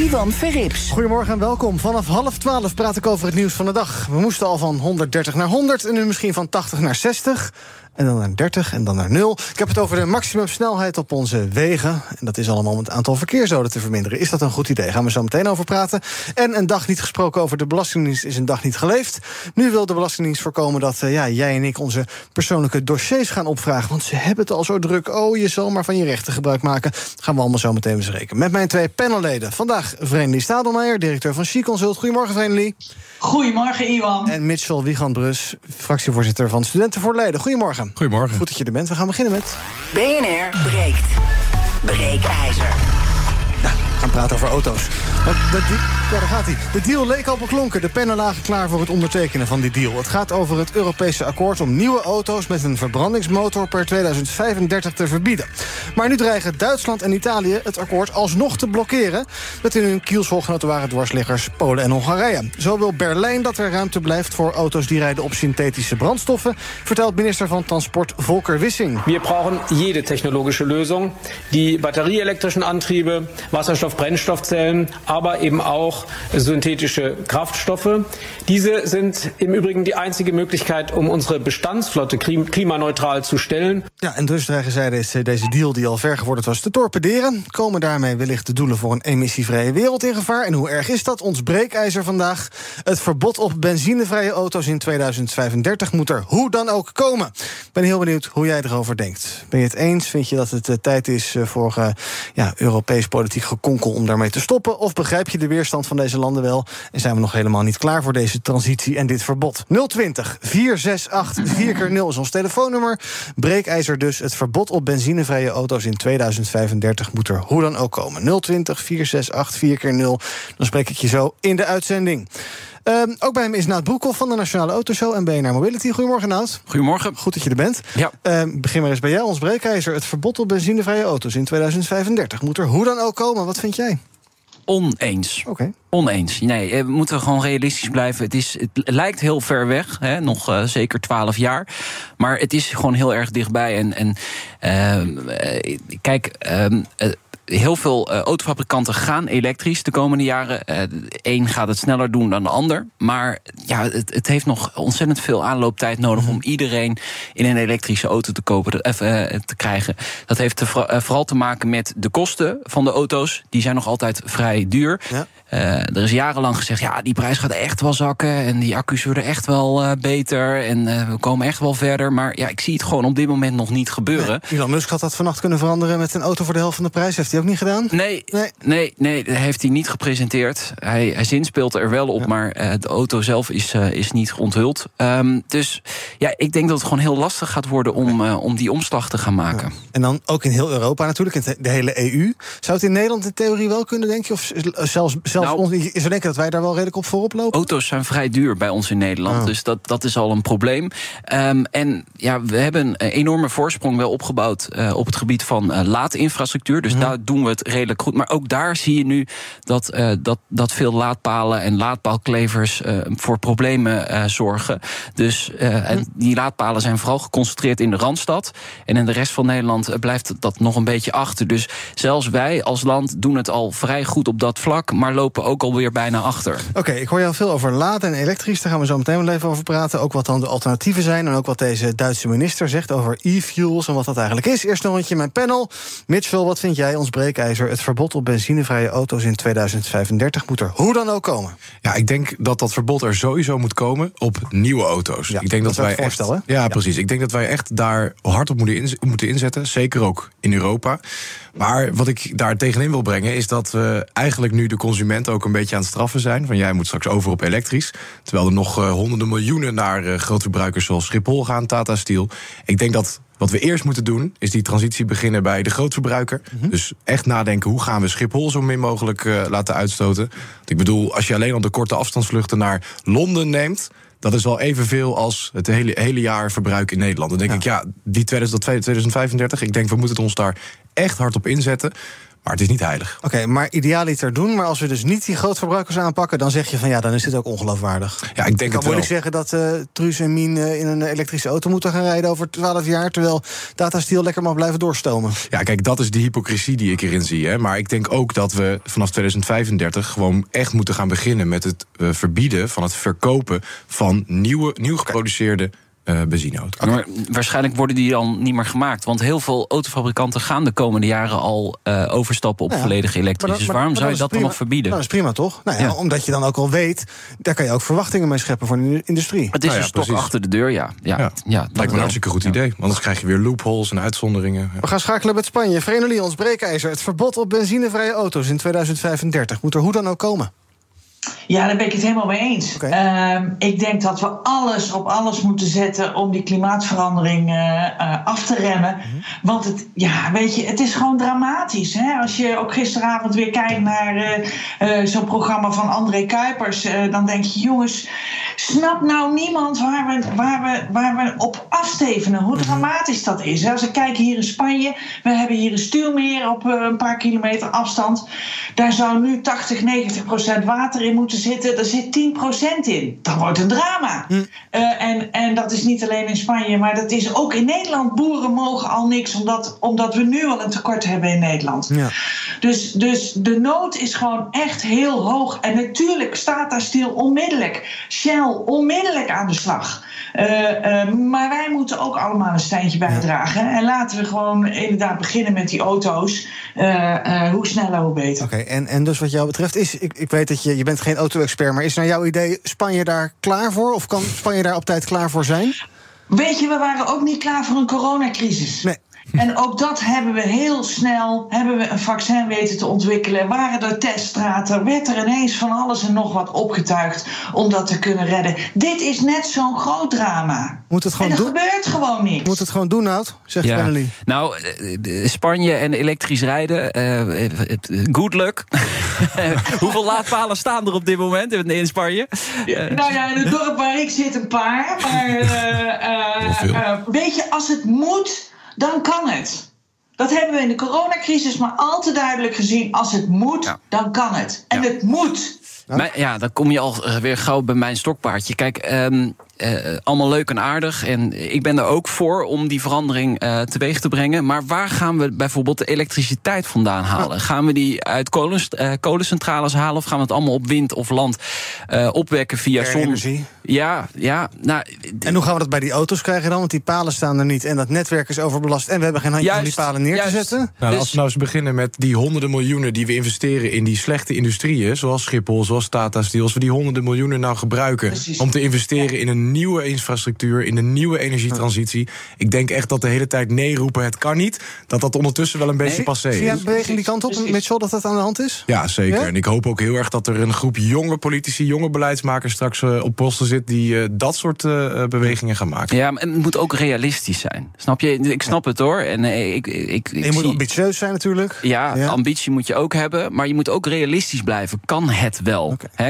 Ivan Verrips. Goedemorgen en welkom. Vanaf half twaalf praat ik over het nieuws van de dag. We moesten al van 130 naar 100 en nu misschien van 80 naar 60 en dan naar 30 en dan naar 0. Ik heb het over de maximumsnelheid op onze wegen. En dat is allemaal om het aantal verkeersdoden te verminderen. Is dat een goed idee? Gaan we zo meteen over praten. En een dag niet gesproken over de Belastingdienst is een dag niet geleefd. Nu wil de Belastingdienst voorkomen dat uh, ja, jij en ik onze persoonlijke dossiers gaan opvragen. Want ze hebben het al zo druk. Oh, je zal maar van je rechten gebruik maken. gaan we allemaal zo meteen bespreken. Met mijn twee panelleden. Vandaag Vreemdelie Stadelmeijer, directeur van She Consult. Goedemorgen, Vreemdelie. Goedemorgen, Iwan. En Mitchell Wiegand-Brus, fractievoorzitter van Studenten voor Leiden. Goedemorgen. Goedemorgen. Goed dat je er bent. We gaan beginnen met... BNR breekt. Breekijzer. Nou, we gaan praten over auto's. Ja, daar gaat hij. De deal leek al beklonken. De pennen lagen klaar voor het ondertekenen van die deal. Het gaat over het Europese akkoord om nieuwe auto's... met een verbrandingsmotor per 2035 te verbieden. Maar nu dreigen Duitsland en Italië het akkoord alsnog te blokkeren... met in hun kielzog waren dwarsliggers Polen en Hongarije. Zo wil Berlijn dat er ruimte blijft voor auto's die rijden op synthetische brandstoffen... vertelt minister van Transport Volker Wissing. We brauchen jede technologische Lösung. Die batterieelektrischen Antriebe, Wasserstoff-Brennstoffzellen, aber eben auch synthetische Kraftstoffe. Diese sind im Übrigen die einzige Möglichkeit, um unsere Bestandsflotte klimaneutral zu stellen. Ja, en dus dreigen zij deze, deal die al vergevorderd was te torpederen. Komen daarmee wellicht de doelen voor een emissievrije wereld in gevaar? En hoe erg is dat? Ons breekijzer vandaag. Het verbod op benzinevrije auto's in 2035 moet er hoe dan ook komen. Ik ben heel benieuwd hoe jij erover denkt. Ben je het eens? Vind je dat het uh, tijd is uh, voor uh, ja, Europees politiek gekonkel om daarmee te stoppen? Of begrijp je de weerstand van deze landen wel? En zijn we nog helemaal niet klaar voor deze transitie en dit verbod? 020 468 4x0 is ons telefoonnummer. Breekijzer dus. Het verbod op benzinevrije auto's in 2035 moet er hoe dan ook komen. 020 468 4x0. Dan spreek ik je zo in de uitzending. Um, ook bij hem is Nout Broekhoff van de Nationale Autoshow en BNR Mobility. Goedemorgen, Nout. Goedemorgen. Goed dat je er bent. Ja. Um, begin maar eens bij jou, ons breekijzer. Het verbod op benzinevrije auto's in 2035 moet er hoe dan ook komen. Wat vind jij? Oneens. Okay. Oneens. Nee, we moeten gewoon realistisch blijven. Het, is, het lijkt heel ver weg, hè, nog uh, zeker twaalf jaar. Maar het is gewoon heel erg dichtbij. En, en uh, kijk. Uh, heel veel uh, autofabrikanten gaan elektrisch de komende jaren. Eén gaat het sneller doen dan de ander. Maar ja, het, het heeft nog ontzettend veel aanlooptijd nodig om iedereen in een elektrische auto te kopen, uh, te krijgen. Dat heeft vooral te maken met de kosten van de auto's. Die zijn nog altijd vrij duur. Ja. Er is jarenlang gezegd, ja, die prijs gaat echt wel zakken. En die accu's worden echt wel beter. En we komen echt wel verder. Maar ja, ik zie het gewoon op dit moment nog niet gebeuren. Nee, Elon Musk had dat vannacht kunnen veranderen met een auto voor de helft van de prijs. Heeft hij ook niet gedaan? Nee, nee, nee, nee dat heeft hij niet gepresenteerd. Hij, hij zinspeelt er wel op, ja. maar de auto zelf is, is niet onthuld. Um, dus ja, ik denk dat het gewoon heel lastig gaat worden om, uh, om die omslag te gaan maken. Ja. En dan ook in heel Europa natuurlijk, in de hele EU. Zou het in Nederland in theorie wel kunnen, denk je? Of zelfs, zelfs nou, ons, is er denken dat wij daar wel redelijk op voorop lopen? Auto's zijn vrij duur bij ons in Nederland, oh. dus dat, dat is al een probleem. Um, en ja, we hebben een enorme voorsprong wel opgebouwd op het gebied van laadinfrastructuur. Dus mm -hmm. daar doen we het redelijk goed. Maar ook daar zie je nu dat, uh, dat, dat veel laadpalen en laadpaalklevers voor problemen zorgen. Dus en die laadpalen zijn vooral geconcentreerd in de Randstad. En in de rest van Nederland blijft dat nog een beetje achter. Dus zelfs wij als land doen het al vrij goed op dat vlak, maar lopen ook alweer bijna achter. Oké, okay, ik hoor jou veel over laden en elektrisch. Daar gaan we zo meteen wel even over praten. Ook wat dan de alternatieven zijn. En ook wat deze Duitse minister zegt over e-fuels en wat dat eigenlijk is. Eerst nog een rondje mijn panel. Mitchell, wat vind jij ons breekijzer? Het verbod op benzinevrije auto's in 2035 moet er hoe dan ook komen. Ja, ik denk dat dat verbod er sowieso moet komen op nieuwe auto's. Ja, ik denk dat, dat, dat wij echt, ja, ja, precies. Ik denk dat wij echt daar hard op moeten, inz moeten inzetten. Zeker ook in Europa. Maar wat ik daar tegenin wil brengen is dat we eigenlijk nu de consument ook een beetje aan het straffen zijn. Van jij moet straks over op elektrisch. Terwijl er nog uh, honderden miljoenen naar uh, grootverbruikers zoals Schiphol gaan, Tata Steel. Ik denk dat Wat we eerst moeten doen, is die transitie beginnen bij de grootverbruiker. Dus echt nadenken, hoe gaan we Schiphol zo min mogelijk eh, laten uitstoten. Want ik bedoel, als je alleen al de korte afstandsvluchten naar Londen neemt... dat is al evenveel als het hele, hele jaar verbruik in Nederland. Dan denk ik, ja, die 2000 2035, ik denk, we moeten ons daar echt hard op inzetten. Maar het is niet heilig. Oké, maar idealiter doen. Maar als we dus niet die grootverbruikers aanpakken... dan zeg je van ja, dan is dit ook ongeloofwaardig. Ja, ik denk kan het wel. moeilijk zeggen dat eh Truus en Mien eh, in een elektrische auto moeten gaan rijden over 12 jaar... terwijl Tata Steel lekker mag blijven doorstomen. Ja, kijk, dat is de hypocrisie die ik erin zie. Hè. Maar ik denk ook dat we vanaf 2035 gewoon echt moeten gaan beginnen met het eh, verbieden van het verkopen van nieuwe, nieuw geproduceerde eh benzineauto's. Maar waarschijnlijk worden die dan niet meer gemaakt. Want heel veel autofabrikanten gaan de komende jaren al eh, overstappen op Nou ja, volledig Maar elektrisch. Dus waarom maar zou je dat dan nog verbieden? Nou, dat is prima, toch? Nou ja, Ja. Omdat je dan ook al weet... daar kan je ook verwachtingen mee scheppen voor de industrie. Het is Nou ja, een stok precies. achter de deur, ja. ja, ja. Ja, dat lijkt me een hartstikke goed idee. Anders krijg je weer loopholes en uitzonderingen. We gaan schakelen met Spanje. Vereniging ons breekijzer. Het verbod op benzinevrije auto's in 2035 moet er hoe dan ook komen. Ja, daar ben ik het helemaal mee eens. Ehm, ik denk dat we alles op alles moeten zetten om die klimaatverandering eh, eh, af te remmen. Mhm. Want het, ja, weet je, het is gewoon dramatisch. Hè? Als je ook gisteravond weer kijkt naar eh, zo'n programma van André Kuipers, dan denk je, jongens, snap nou niemand waar we, waar we, waar we op afstevenen, hoe dramatisch dat is. Als ik kijk hier in Spanje, we hebben hier een stuwmeer op een paar kilometer afstand. Daar zou nu 80, 90 procent water in moeten zitten. Er zit 10 procent in. Dat wordt een drama. Eh, en, en dat is niet alleen in Spanje, maar dat is ook in Nederland. Boeren mogen al niks, omdat, omdat we nu al een tekort hebben in Nederland. Ja. Dus, dus de nood is gewoon echt heel hoog. En natuurlijk staat daar stil onmiddellijk. Shell onmiddellijk aan de slag. Eh, eh, maar wij moeten ook allemaal een steentje bijdragen. En laten we gewoon inderdaad beginnen met die auto's. Hoe sneller, hoe beter. Oké, en, en dus wat jou betreft is... Ik, ik weet dat je, je bent geen auto-expert... maar is naar jouw idee Spanje daar klaar voor? Of kan Spanje daar op tijd klaar voor zijn? Weet je, we waren ook niet klaar voor een coronacrisis. Nee. En ook dat hebben we heel snel, hebben we een vaccin weten te ontwikkelen. Waren er teststraten, werd er ineens van alles en nog wat opgetuigd om dat te kunnen redden. Dit is net zo'n groot drama. Moet het gewoon en er doen? gebeurt gewoon niks. Moet het gewoon doen, Nout? Zegt Ja. Nou, eh, de- Spanje en elektrisch rijden, eh, eh, eh, good luck. Hoeveel laadpalen staan er op dit moment in Spanje? Eh, Nou ja, in het dorp waar ik zit een paar. Maar eh, eh, eh, weet je, als het moet, dan kan het. Dat hebben we in de coronacrisis maar al te duidelijk gezien. Als het moet, Ja. dan kan het. En het moet. Maar ja, dan kom je al eh, weer gauw bij mijn stokpaardje. Kijk, ehm, eh, allemaal leuk en aardig. En ik ben er ook voor om die verandering eh, teweeg te brengen. Maar waar gaan we bijvoorbeeld de elektriciteit vandaan halen? Gaan we die uit kolens, eh, kolencentrales halen? Of gaan we het allemaal op wind of land eh, opwekken via zon? Ja, ja. Nou, En hoe gaan we dat bij die auto's krijgen dan? Want die palen staan er niet en dat netwerk is overbelast... en we hebben geen handje om die palen neer te zetten. Nou, Dus- als we nou eens beginnen met die honderden miljoenen die we investeren in die slechte industrieën, zoals Schiphol, zoals Tata Steel, als we die honderden miljoenen nou gebruiken Precies. om te investeren in een nieuwe infrastructuur, in een nieuwe energietransitie. Ik denk echt dat de hele tijd nee roepen, het kan niet, dat dat ondertussen wel een beetje Nee, passé Zie jij is. een beweging die kant op. Mitchell, dat dat aan de hand is? Ja, zeker. Ja? En ik hoop ook heel erg dat er een groep jonge politici, jonge beleidsmakers straks eh, op posten zit die eh, dat soort eh, bewegingen gaan maken. ja, maar het moet ook realistisch zijn. Snap je? Ik snap het hoor. En ik, ik, je moet zie- ambitieus zijn natuurlijk. Ja, Ja. ambitie moet je ook hebben, maar je moet ook realistisch blijven. Kan het wel?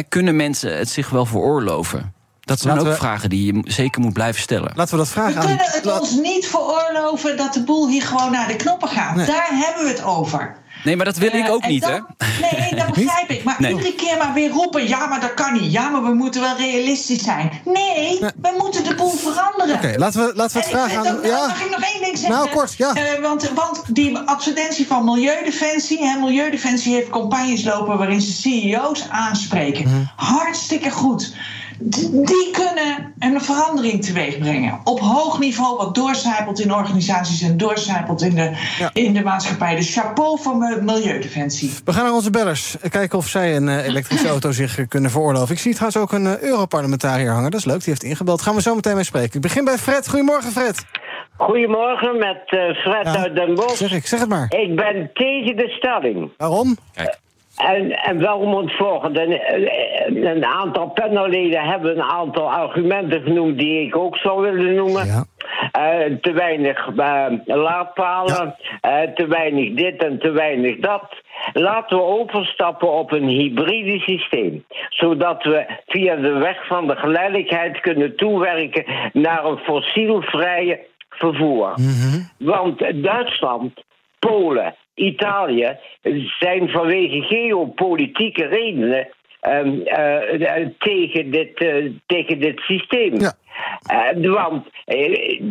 Kunnen mensen het zich wel veroorloven? Dat zijn Laten ook we- vragen die je zeker moet blijven stellen. Laten we dat We vragen aan... kunnen het ons niet veroorloven dat de boel hier gewoon naar de knoppen gaat. Nee. Daar hebben we het over. Nee, maar dat wil ik Eh, ook niet, hè? Nee, dat begrijp ik. Maar Nee. iedere keer maar weer roepen: ja, maar dat kan niet. Ja, maar we moeten wel realistisch zijn. Nee, we moeten de boel veranderen. Oké, laten we, laten we het vragen aan... Ja, Mag ik nog één ding zeggen? Nou, kort, ja. Eh, want, want die advertentie van Milieudefensie... Hè, Milieudefensie heeft campagnes lopen... waarin ze CEO's aanspreken. Mhm. Hartstikke goed. Die kunnen een verandering teweeg brengen. Op hoog niveau, wat doorcijpelt in organisaties... en doorcijpelt in de, Ja. in de maatschappij. Dus chapeau voor Mi- Milieudefensie. we gaan naar onze bellers. Kijken of zij een eh, elektrische auto zich kunnen veroorloven. Ik zie trouwens ook een eh, Europarlementariër hangen. Dat is leuk, die heeft ingebeld. Gaan we zo meteen mee spreken. Ik begin bij Fred. Goedemorgen, Fred. Goedemorgen met eh, Fred Ja, uit Den Bosch. Zeg ik, zeg het maar. Ik ben tegen de stelling. Waarom? En, en wel om het volgende. Een, een aantal panelleden hebben een aantal argumenten genoemd die ik ook zou willen noemen. Ja. eh, te weinig eh, laadpalen, eh, te weinig dit en te weinig dat. Laten we overstappen op een hybride systeem, zodat we via de weg van de geleidelijkheid kunnen toewerken naar een fossielvrije vervoer. Want Duitsland, Polen, Italië zijn vanwege geopolitieke redenen ehm, eh, eh, tegen, dit, eh, tegen dit systeem. Eh, want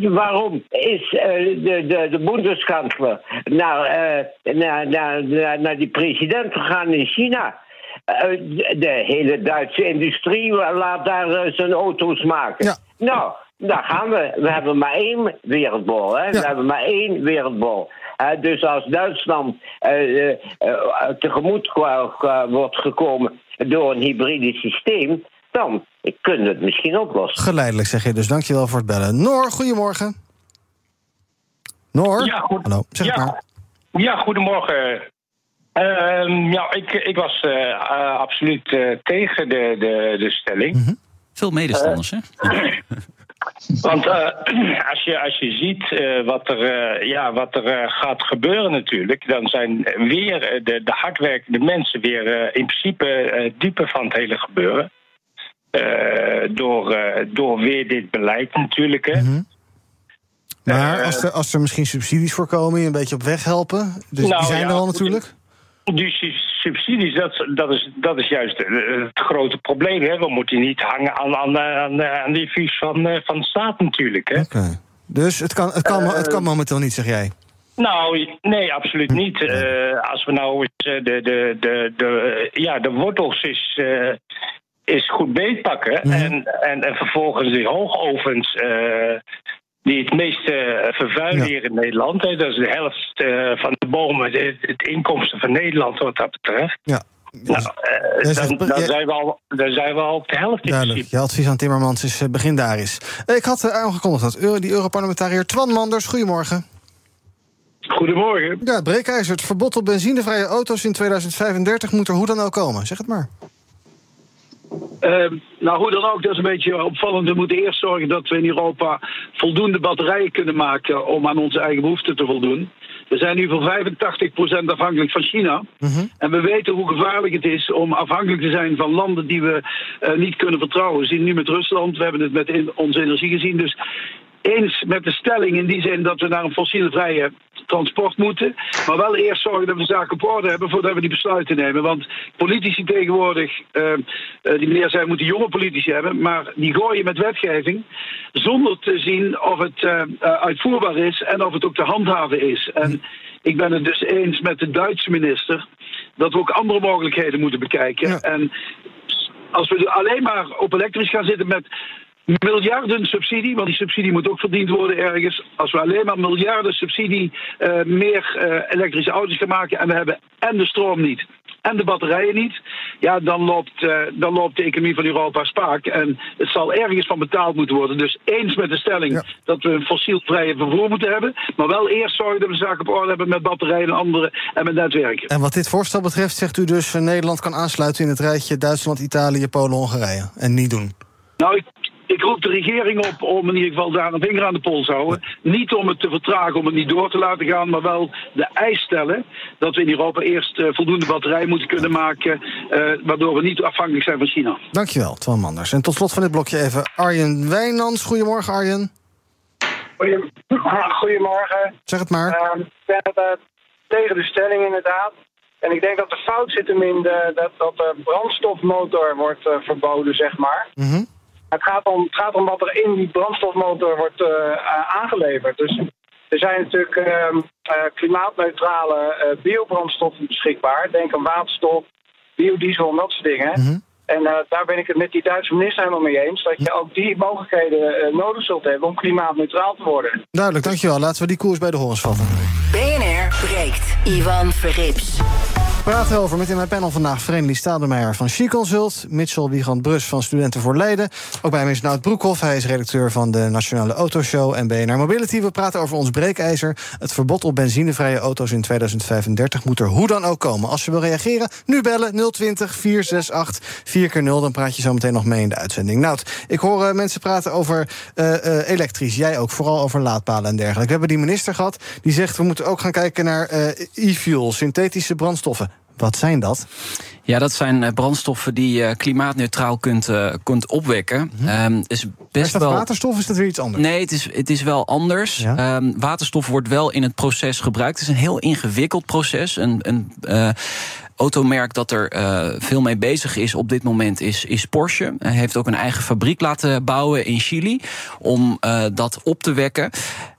waarom is de, de, de Bundeskanzler naar, naar, naar, naar, naar die president gegaan in China? De, hele Duitse industrie laat daar zijn auto's maken. Nou, daar gaan we. We hebben maar één wereldbol. Hè? We hebben maar één wereldbol. Eh, dus als Duitsland eh, eh, tegemoet wordt gekomen door een hybride systeem, dan kunnen we het misschien oplossen. Geleidelijk zeg je dus. Dankjewel voor het bellen. Noor, goedemorgen. Noor? Ja, goed. Hallo, zeg ja, maar. ja, goedemorgen. Ehm, ja, ik, ik was absoluut eh, tegen de, de, de stelling. Mhm. Veel medestanders, hè? Want eh, als, je, als je ziet eh, wat er, eh, ja, wat er gaat gebeuren natuurlijk... dan zijn weer de, de hardwerkende mensen weer in principe dupe van het hele gebeuren. Door, door weer dit beleid natuurlijk. Hè. Mhm. Maar als er, als er misschien subsidies voor komen, je een beetje op weg helpen. Dus Nou, die zijn ja, er al natuurlijk. Die su- subsidies, dat, dat, is, dat is juist eh, het grote probleem. Hè. We moeten niet hangen aan, aan, aan, aan die vies van, eh, van de staat natuurlijk. Hè. Dus het kan, het, kan, het kan momenteel niet, zeg jij. Nou, nee, absoluut niet. Eh, als we nou eens eh, de, de, de, de, ja, de wortels is, eh, is goed beetpakken... en, en, en vervolgens die hoogovens... eh, die het meeste vervuilen hier in Nederland. Hè, dat is de helft eh, van de bomen, het, het inkomsten van Nederland wat dat betreft. Ja. Nou, eh, dan, het- dan, ja. zijn we al, dan zijn we al op de helft in Duidelijk. principe. Je advies aan Timmermans is eh, begin daar is. Eh, Ik had eh, aangekondigd dat Euro- die Europarlementariër Twan Manders... Goedemorgen. Goedemorgen. Ja, breekijzer. Het verbod op benzinevrije auto's in 2035 moet er hoe dan ook komen. Zeg het maar. Ehm, nou, hoe dan ook, dat is een beetje opvallend. We moeten eerst zorgen dat we in Europa voldoende batterijen kunnen maken om aan onze eigen behoeften te voldoen. We zijn nu voor 85% afhankelijk van China. En we weten hoe gevaarlijk het is om afhankelijk te zijn van landen die we eh, niet kunnen vertrouwen. We zien het nu met Rusland, we hebben het met in- onze energie gezien. Dus eens met de stelling in die zin dat we naar een fossielvrije transport moeten. Maar wel eerst zorgen dat we de zaken op orde hebben voordat we die besluiten nemen. Want politici tegenwoordig, eh, eh, die meneer zei, moeten jonge politici hebben. Maar die gooien met wetgeving zonder te zien of het eh, eh, uitvoerbaar is en of het ook te handhaven is. En ik ben het dus eens met de Duitse minister dat we ook andere mogelijkheden moeten bekijken. En als we alleen maar op elektrisch gaan zitten met miljarden subsidie, want die subsidie moet ook verdiend worden ergens. Als we alleen maar miljarden subsidie eh, meer eh, elektrische auto's gaan maken en we hebben en de stroom niet en de batterijen niet, ja, dan loopt, eh, dan loopt de economie van Europa spaak. En het zal ergens van betaald moeten worden. Dus eens met de stelling dat we een fossielvrije vervoer moeten hebben, maar wel eerst zorgen dat we zaken op orde hebben met batterijen en andere en met netwerken. En wat dit voorstel betreft zegt u dus... Nederland kan aansluiten in het rijtje Duitsland, Italië, Polen, Hongarije. En niet doen. Nou, ik, ik roep de regering op om in ieder geval daar een vinger aan de pols te houden. Niet om het te vertragen, om het niet door te laten gaan, maar wel de eis stellen dat we in Europa eerst eh, voldoende batterijen moeten kunnen maken, eh, waardoor we niet afhankelijk zijn van China. Dankjewel, Twan Manders. En tot slot van dit blokje even Arjen Wijnands. Goedemorgen, Arjen. Goedemorgen. Zeg het maar. Ehm, ik ben het, eh, tegen de stelling inderdaad. En ik denk dat de fout zit hem in de, dat, dat de brandstofmotor wordt verboden, zeg maar. Mhm. Het gaat, om, het gaat om wat er in die brandstofmotor wordt eh, aangeleverd. Dus er zijn natuurlijk ehm, eh, klimaatneutrale eh, biobrandstoffen beschikbaar. Denk aan waterstof, biodiesel en dat soort dingen. En eh, daar ben ik het met die Duitse minister helemaal mee eens. Dat je ook die mogelijkheden eh, nodig zult hebben om klimaatneutraal te worden. Duidelijk, dankjewel. Laten we die koers bij de horens vatten. BNR breekt. Ivan Verrips. Praten erover met in mijn panel vandaag Vreemdelie Stadelmeijer van She Consult, Mitchell Wiegand Brus van Studenten voor Leiden. Ook bij mij is Nout Broekhoff, hij is redacteur van de Nationale Autoshow en BNR Mobility. We praten over ons breekijzer. Het verbod op benzinevrije auto's in 2035 moet er hoe dan ook komen. Als je wil reageren, nu bellen 020 468 4 0 Dan praat je zo meteen nog mee in de uitzending. Nout, ik hoor uh, mensen praten over uh, uh, elektrisch. Jij ook, vooral over laadpalen en dergelijke. We hebben die minister gehad die zegt we moeten ook gaan kijken naar e-fuel, synthetische brandstoffen. Wat zijn dat? Ja, dat zijn brandstoffen die je klimaatneutraal kunt, uh, kunt opwekken. Mm -hmm. um, is best is dat wel... waterstof of is dat weer iets anders? Nee, het is, het is wel anders. Ja? Um, waterstof wordt wel in het proces gebruikt. Het is een heel ingewikkeld proces. Een, een uh, automerk dat er uh, veel mee bezig is op dit moment is, is Porsche. Hij heeft ook een eigen fabriek laten bouwen in Chili om dat op te wekken.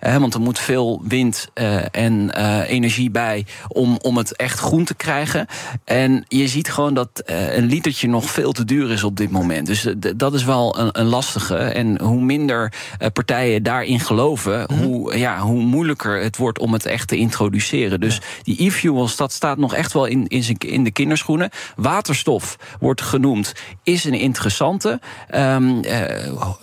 Want er moet veel wind en energie bij om, om het echt groen te krijgen. En je ziet gewoon dat een litertje nog veel te duur is op dit moment. Dus dat is wel een, een lastige. En hoe minder partijen daarin geloven, mm. hoe, ja, hoe moeilijker het wordt om het echt te introduceren. Dus die e-fuels, dat staat nog echt wel in, in zijn in de kinderschoenen. Waterstof wordt genoemd, is een interessante. Um, uh,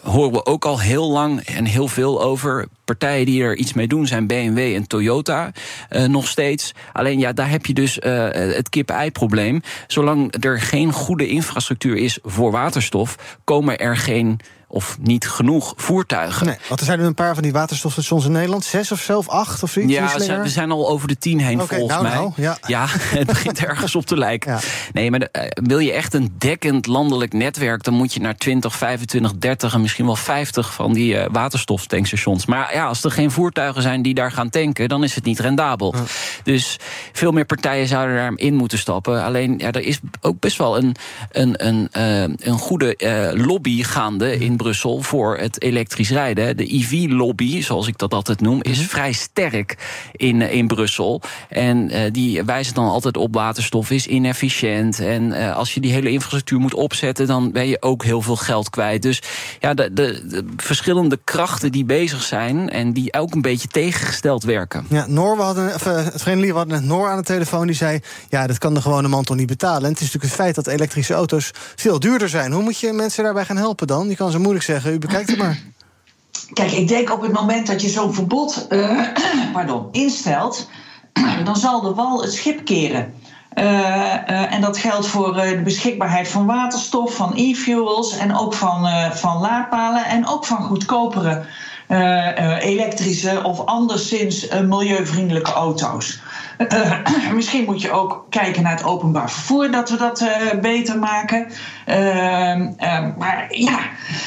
horen we ook al heel lang en heel veel over. Partijen die er iets mee doen zijn BMW en Toyota uh, nog steeds. Alleen ja, daar heb je dus uh, het kip-ei-probleem. Zolang er geen goede infrastructuur is voor waterstof, komen er geen of niet genoeg voertuigen. Nee, want er zijn er een paar van die waterstofstations in Nederland. Zes of zelf acht of zoiets? Ja, zijn, we zijn al over de tien heen okay, volgens nou, mij. Nou, ja. ja, het begint ergens op te lijken. Ja. Nee, maar de, uh, wil je echt een dekkend landelijk netwerk... dan moet je naar 20, 25, 30 en misschien wel 50 van die uh, waterstoftankstations. Maar ja, als er geen voertuigen zijn die daar gaan tanken... dan is het niet rendabel. Ja. Dus veel meer partijen zouden daarin moeten stappen. Alleen, ja, er is ook best wel een, een, een, uh, een goede lobby gaande in Brussel voor het elektrisch rijden. De EV-lobby, zoals ik dat altijd noem, is vrij sterk in, in Brussel. En uh, die wijzen dan altijd op waterstof is inefficiënt. En uh, als je die hele infrastructuur moet opzetten, dan ben je ook heel veel geld kwijt. Dus ja, de, de, de verschillende krachten die bezig zijn en die ook een beetje tegengesteld werken. Ja, Noor, we hadden, of, uh, het we hadden Noor aan de telefoon die zei: Ja, dat kan de gewone man toch niet betalen. En het is natuurlijk het feit dat elektrische auto's veel duurder zijn. Hoe moet je mensen daarbij gaan helpen dan? Je kan zo moeilijk zeggen, u bekijkt het maar. Kijk, ik denk op het moment dat je zo'n verbod uh, pardon, instelt, dan zal de wal het schip keren. Uh, uh, en dat geldt voor de beschikbaarheid van waterstof, van e-fuels en ook van, van laadpalen en ook van goedkopere elektrische of anderszins milieuvriendelijke auto's. Uh, misschien moet je ook kijken naar het openbaar vervoer, dat we dat uh, beter maken. Uh, maar ja,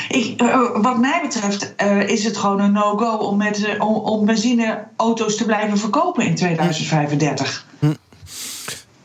ik, wat mij betreft is het gewoon een no-go om, met, om, om benzineauto's te blijven verkopen in 2035. Hm.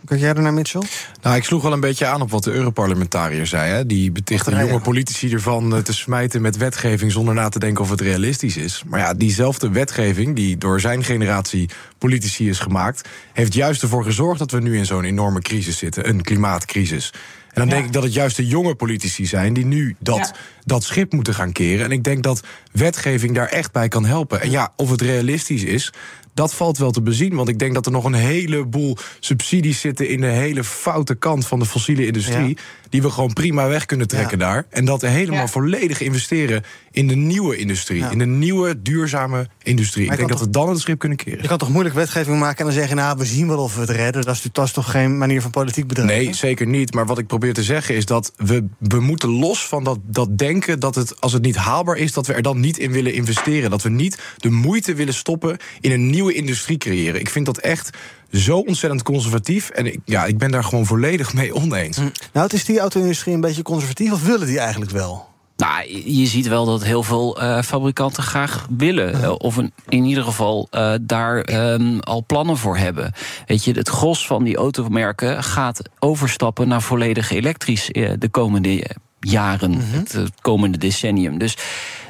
Kijk jij er naar Mitchell? Nou, ik sloeg wel een beetje aan op wat de Europarlementariër zei. Hè. Die betichten jonge politici ervan te smijten met wetgeving zonder na te denken of het realistisch is. Maar ja, diezelfde wetgeving die door zijn generatie politici is gemaakt, heeft juist ervoor gezorgd dat we nu in zo'n enorme crisis zitten, een klimaatcrisis. En dan ja. denk ik dat het juist de jonge politici zijn die nu dat, ja. dat schip moeten gaan keren. En ik denk dat wetgeving daar echt bij kan helpen. En ja, of het realistisch is, dat valt wel te bezien. Want ik denk dat er nog een heleboel subsidies zitten in de hele foute kant van de fossiele industrie. Ja. Die we gewoon prima weg kunnen trekken ja. daar. En dat helemaal ja. volledig investeren in de nieuwe industrie. In de nieuwe, duurzame industrie. Ik denk dat we dan het schip kunnen keren. Je kan toch moeilijk wetgeving maken en dan zeggen... nou, we zien wel of we het redden. Dat is, dat is toch geen manier van politiek bedrijven? Nee, zeker niet. Maar wat ik probeer te zeggen is dat we, we moeten los van dat, dat denken... dat het, als het niet haalbaar is, dat we er dan niet in willen investeren. Dat we niet de moeite willen stoppen in een nieuwe industrie creëren. Ik vind dat echt zo ontzettend conservatief. En ik, ja, ik ben daar gewoon volledig mee oneens. Nou, het is die auto-industrie een beetje conservatief... of willen die eigenlijk wel? Nou, je ziet wel dat heel veel uh, fabrikanten graag willen. Uh, of een, in ieder geval uh, daar um, al plannen voor hebben. Weet je, het gros van die automerken gaat overstappen naar volledig elektrisch de komende jaren, mm -hmm. het komende decennium. Dus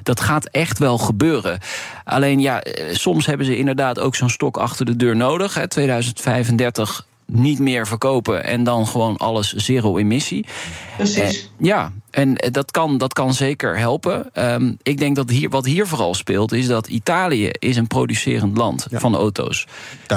dat gaat echt wel gebeuren. Alleen ja, soms hebben ze inderdaad ook zo'n stok achter de deur nodig. Hè. 2035 niet meer verkopen en dan gewoon alles zero emissie. Precies. Eh, ja, en eh, dat kan, dat kan zeker helpen. Ehm, ik denk dat hier, wat hier vooral speelt, is dat Italië is een producerend land van auto's.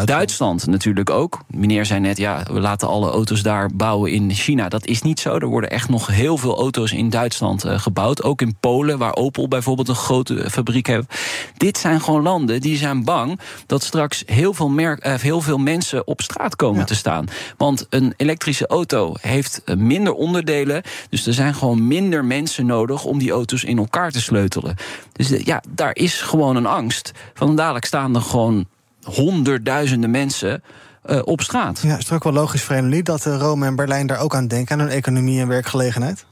Duitsland. natuurlijk ook. Meneer zei net, ja, we laten alle auto's daar bouwen in China. Dat is niet zo. Er worden echt nog heel veel auto's in Duitsland eh, gebouwd. Ook in Polen, waar Opel bijvoorbeeld een grote fabriek heeft. Dit zijn gewoon landen die zijn bang dat straks heel veel, merk, eh, heel veel mensen op straat komen te staan. Want een elektrische auto heeft eh, minder onderdelen. Dus er zijn gewoon minder mensen nodig om die auto's in elkaar te sleutelen. Dus eh, ja, daar is gewoon een angst. Van dadelijk staan er gewoon honderdduizenden mensen eh, op straat. Ja, is het ook wel logisch voor jullie dat Rome en Berlijn daar ook aan denken, aan hun economie en werkgelegenheid?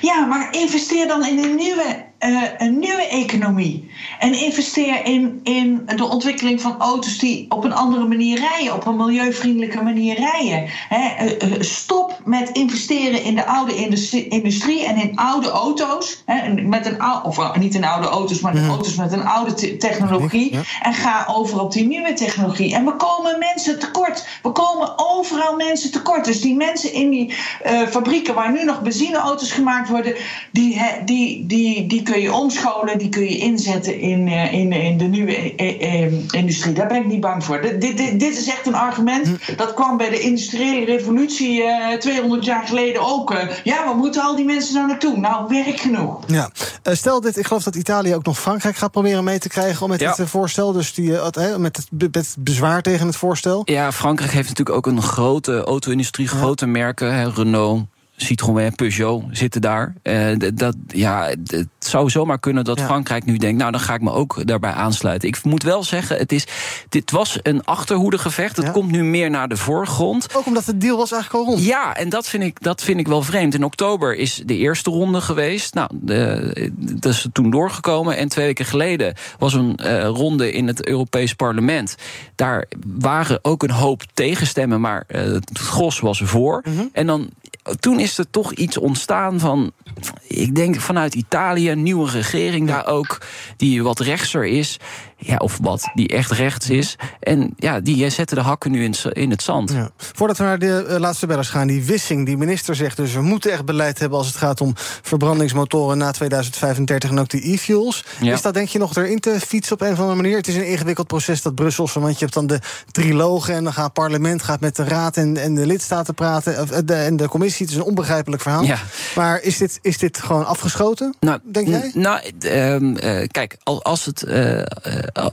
Ja, maar investeer dan in een nieuwe, eh, een nieuwe economie. En investeer in, in de ontwikkeling van auto's die op een andere manier rijden, op een milieuvriendelijke manier rijden. Eh, eh, stop met investeren in de oude industrie, industrie en in oude auto's. Met een, of niet in oude auto's, maar in auto's met een oude te- technologie. En ga over op die nieuwe technologie. En we komen mensen tekort. We komen overal mensen tekort. Dus die mensen in die fabrieken waar nu nog benzineauto's gemaakt worden, die, die, die, die kun je omscholen, die kun je inzetten in, eh, in, in de nieuwe eh, eh, industrie. Daar ben ik niet bang voor. Dit, dit, dit, is echt een argument. Dat kwam bij de industriële revolutie eh 200 jaar geleden ook. eh. ja, waar moeten al die mensen nou naartoe? Nou, werk genoeg. Ja. Eh, stel dit, ik geloof dat Italië ook nog Frankrijk gaat proberen mee te krijgen om met Ja. dit eh, voorstel, dus die, het, hè, met, het, met het bezwaar tegen het voorstel. Ja, Frankrijk heeft natuurlijk ook een grote auto-industrie, grote merken. Hè, Renault, Citroën, Peugeot zitten daar. Eh, dat, ja, het zou zomaar kunnen dat Ja. Frankrijk nu denkt... nou, dan ga ik me ook daarbij aansluiten. Ik moet wel zeggen, het is, dit was een achterhoedegevecht. Het Ja. komt nu meer naar de voorgrond. Ook omdat de deal was eigenlijk al rond. Ja, en dat vind, ik, dat vind ik wel vreemd. In oktober is de eerste ronde geweest. Nou, de, dat is toen doorgekomen. En twee weken geleden was een eh, ronde in het Europees Parlement. Daar waren ook een hoop tegenstemmen, maar eh, het gros was voor. En dan. Toen is er toch iets ontstaan van. Ik denk vanuit Italië, een nieuwe regering daar ook. die wat rechtser is. Ja, of wat, die echt rechts is. En ja, die zetten de hakken nu in, het- in het zand. Ja. Voordat we naar de eh, laatste bellers gaan, die Wissing, die minister zegt dus... we moeten echt beleid hebben als het gaat om verbrandingsmotoren na 2035 en ook die e-fuels. Ja. Is dat denk je nog erin te fietsen op een of andere manier? Het is een ingewikkeld proces, dat Brusselse, want je hebt dan de trilogen... en dan gaat het parlement gaat met de raad en, en de lidstaten praten... of, eh, de, en de commissie, het is een onbegrijpelijk verhaal. Ja. Maar is dit, is dit gewoon afgeschoten, Nou, denk jij? Nou, ehm, eh, kijk, als, het,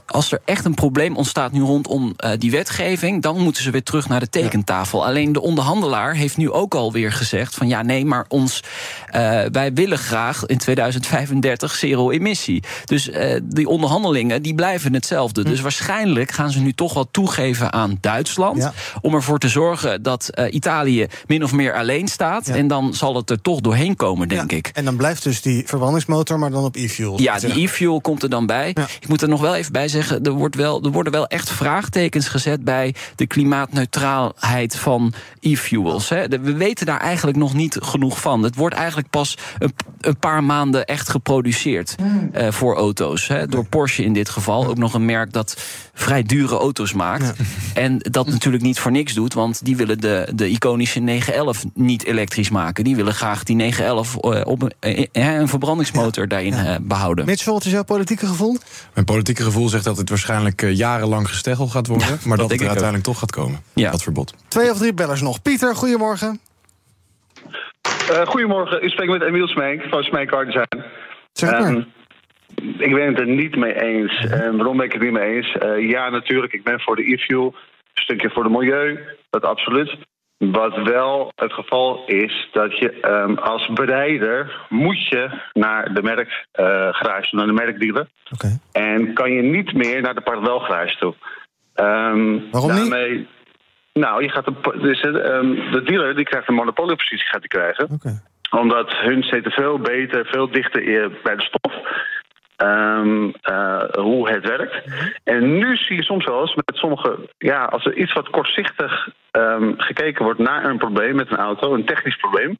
als er echt een probleem ontstaat nu rondom eh, die wetgeving, dan moeten ze weer terug naar de tekentafel. Alleen de onderhandelaar heeft nu ook alweer gezegd: van ja, nee, maar ons, eh, wij willen graag in 2035 zero emissie. Dus eh, die onderhandelingen die blijven hetzelfde. Dus waarschijnlijk gaan ze nu toch wel toegeven aan Duitsland. Ja. Om ervoor te zorgen dat eh, Italië min of meer alleen staat. En dan zal het er toch doorheen komen, denk Ja. ik. En dan blijft dus die verbrandingsmotor, maar dan op e-fuels. Ja, die e-fuel komt er dan bij. Ik moet er nog wel even bij zeggen, er, wordt wel, er worden wel echt vraagtekens gezet bij de klimaatneutraalheid van e-fuels. We weten daar eigenlijk nog niet genoeg van. Het wordt eigenlijk pas een, een paar maanden echt geproduceerd eh, voor auto's. Hè. Door Porsche in dit geval. Ook nog een merk dat vrij dure auto's maakt. En dat natuurlijk niet voor niks doet, want die willen de, de iconische 911 niet elektrisch maken. Die willen graag die 911 eh, op een, eh, een verbrandingsmotor daarin eh, behouden. Mitchell, wat is jouw politieke gevoel? Mijn politieke gevoel zegt dat het waarschijnlijk eh, jarenlang gesteggel gaat worden. maar dat, denk het ik er ook. uiteindelijk toch gaat komen. Ja. Dat verbod. Twee of drie bellers nog. Pieter, goedemorgen. Eh, goedemorgen, u spreekt met Emiel Smeek van Smeek Car Design. Zeg maar. Ehm, ik ben het er niet mee eens. En waarom ben ik het niet mee eens? Eh, ja, natuurlijk, ik ben voor de e-fuel. Een stukje voor het milieu, dat absoluut. Wat wel het geval is, dat je ehm, als bereider moet je naar de merkgarage, naar de merkdealer. Oké. En kan je niet meer naar de parallelgarage toe. Ehm, Waarom niet? daarmee- Nou, je gaat een, dus, ehm, de dealer die krijgt een monopoliepositie gaat die krijgen omdat hun zitten veel beter, veel dichter eh, bij de stof. Ehm, eh, hoe het werkt. En nu zie je soms wel eens met sommige, ja, als er iets wat kortzichtig ehm, gekeken wordt naar een probleem met een auto, een technisch probleem,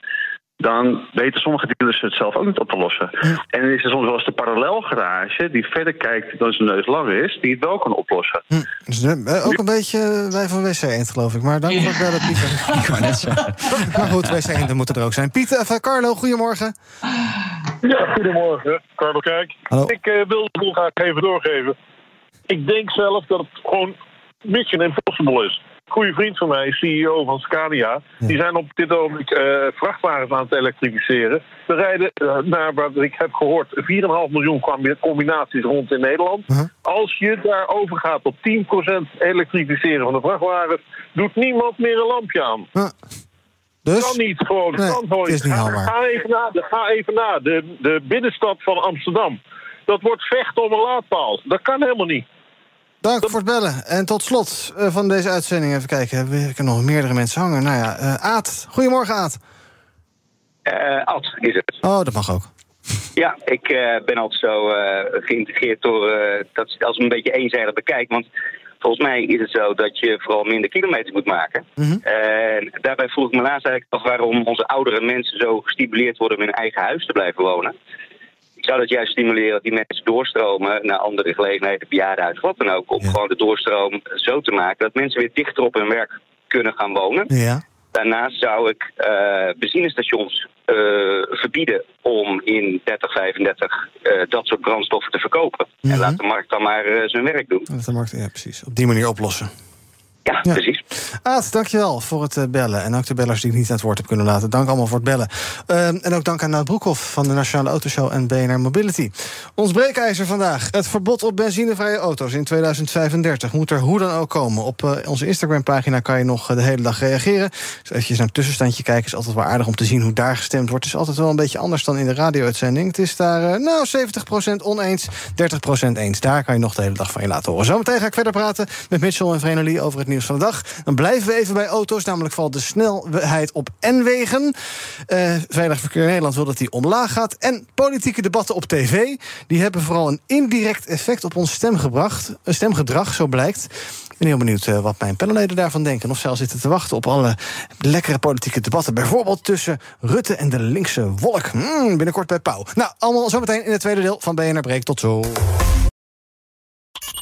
dan weten sommige dealers het zelf ook niet op te lossen. En dan is er soms wel eens de parallelgarage die verder kijkt dan zijn neus lang is, die het wel kan oplossen. Dus, eh, ook een beetje eh, wij van WC Eend, geloof ik. Maar dank voor het bellen, Pieter. Ik wou net zeggen. Maar goed, WC moeten er ook zijn. Pieter, of, eh, Carlo, goedemorgen. Ja, goedemorgen. Carlo Kijk. Hallo. Ik eh, wil het graag even doorgeven. Ik denk zelf dat het gewoon mission impossible is. Goede vriend van mij, CEO van Scania, die zijn op dit ogenblik eh, vrachtwagens aan het elektrificeren. We rijden eh, naar wat ik heb gehoord 4,5 miljoen combi- combinaties rond in Nederland. Als je daar overgaat tot 10% elektrificeren van de vrachtwagens, doet niemand meer een lampje aan. Dus? Kan niet gewoon. Nee, kan gewoon het is niet Ga-. Ga even na, de- ga even na. De, de binnenstad van Amsterdam. Dat wordt vechten om een laadpaal. Dat kan helemaal niet. Dank voor het bellen. En tot slot eh, van deze uitzending, even kijken. hebben we- Ik heb nog meerdere mensen hangen. Nou ja, eh, Aad. Goedemorgen, Aad. Eh Ad is het. Oh, dat mag ook. Ja, ik ben altijd zo eh, geïntegreerd door eh, dat als een beetje eenzijdig bekijk. Want volgens mij is het zo dat je vooral minder kilometers moet maken. En daarbij vroeg ik me laatst eigenlijk af waarom onze oudere mensen zo gestimuleerd worden om in hun eigen huis te blijven wonen. Zou dat juist stimuleren dat die mensen doorstromen naar andere gelegenheden, bejaardenhuis, wat dan ook. Om gewoon de doorstroom zo te maken dat mensen weer dichter op hun werk kunnen gaan wonen. Ja. Daarnaast zou ik eh benzinestations eh, verbieden om in 3035 eh, dat soort brandstoffen te verkopen. En laat de markt dan maar zijn werk doen. Dat de markt, ja, precies. Op die manier oplossen. Ja, precies. Aad, dankjewel voor het eh, bellen. En ook de bellers die ik niet aan het woord heb kunnen laten. Dank allemaal voor het bellen. Ehm, en ook dank aan Nout Broekhoff van de Nationale Autoshow en BNR Mobility. Ons breekijzer vandaag. Het verbod op benzinevrije auto's in 2035 moet er hoe dan ook komen. Op eh, onze Instagram-pagina kan je nog eh, de hele dag reageren. Dus eventjes naar het tussenstandje kijken. is altijd wel aardig om te zien hoe daar gestemd wordt. Het is altijd wel een beetje anders dan in de radio-uitzending. Het is daar, nou, 70% oneens, 30% eens. Daar kan je nog de hele dag van je laten horen. Zometeen ga ik verder praten met Mitchell en Vrenoli over het nieuws van de dag. Dan blijven we even bij auto's, namelijk valt de snelheid op N-wegen. Eh, Veilig Verkeer Nederland wil dat die omlaag gaat. En politieke debatten op tv, die hebben vooral een indirect effect op ons stemgebracht, eh, stemgedrag, zo blijkt. Ik ben heel benieuwd eh, wat mijn panelleden daarvan denken. Of zelfs zitten te wachten op alle lekkere politieke debatten. Bijvoorbeeld tussen Rutte en de linkse wolk. Hmm, binnenkort bij Pauw. Nou, allemaal zometeen in het tweede deel van BNR Breek. Tot zo.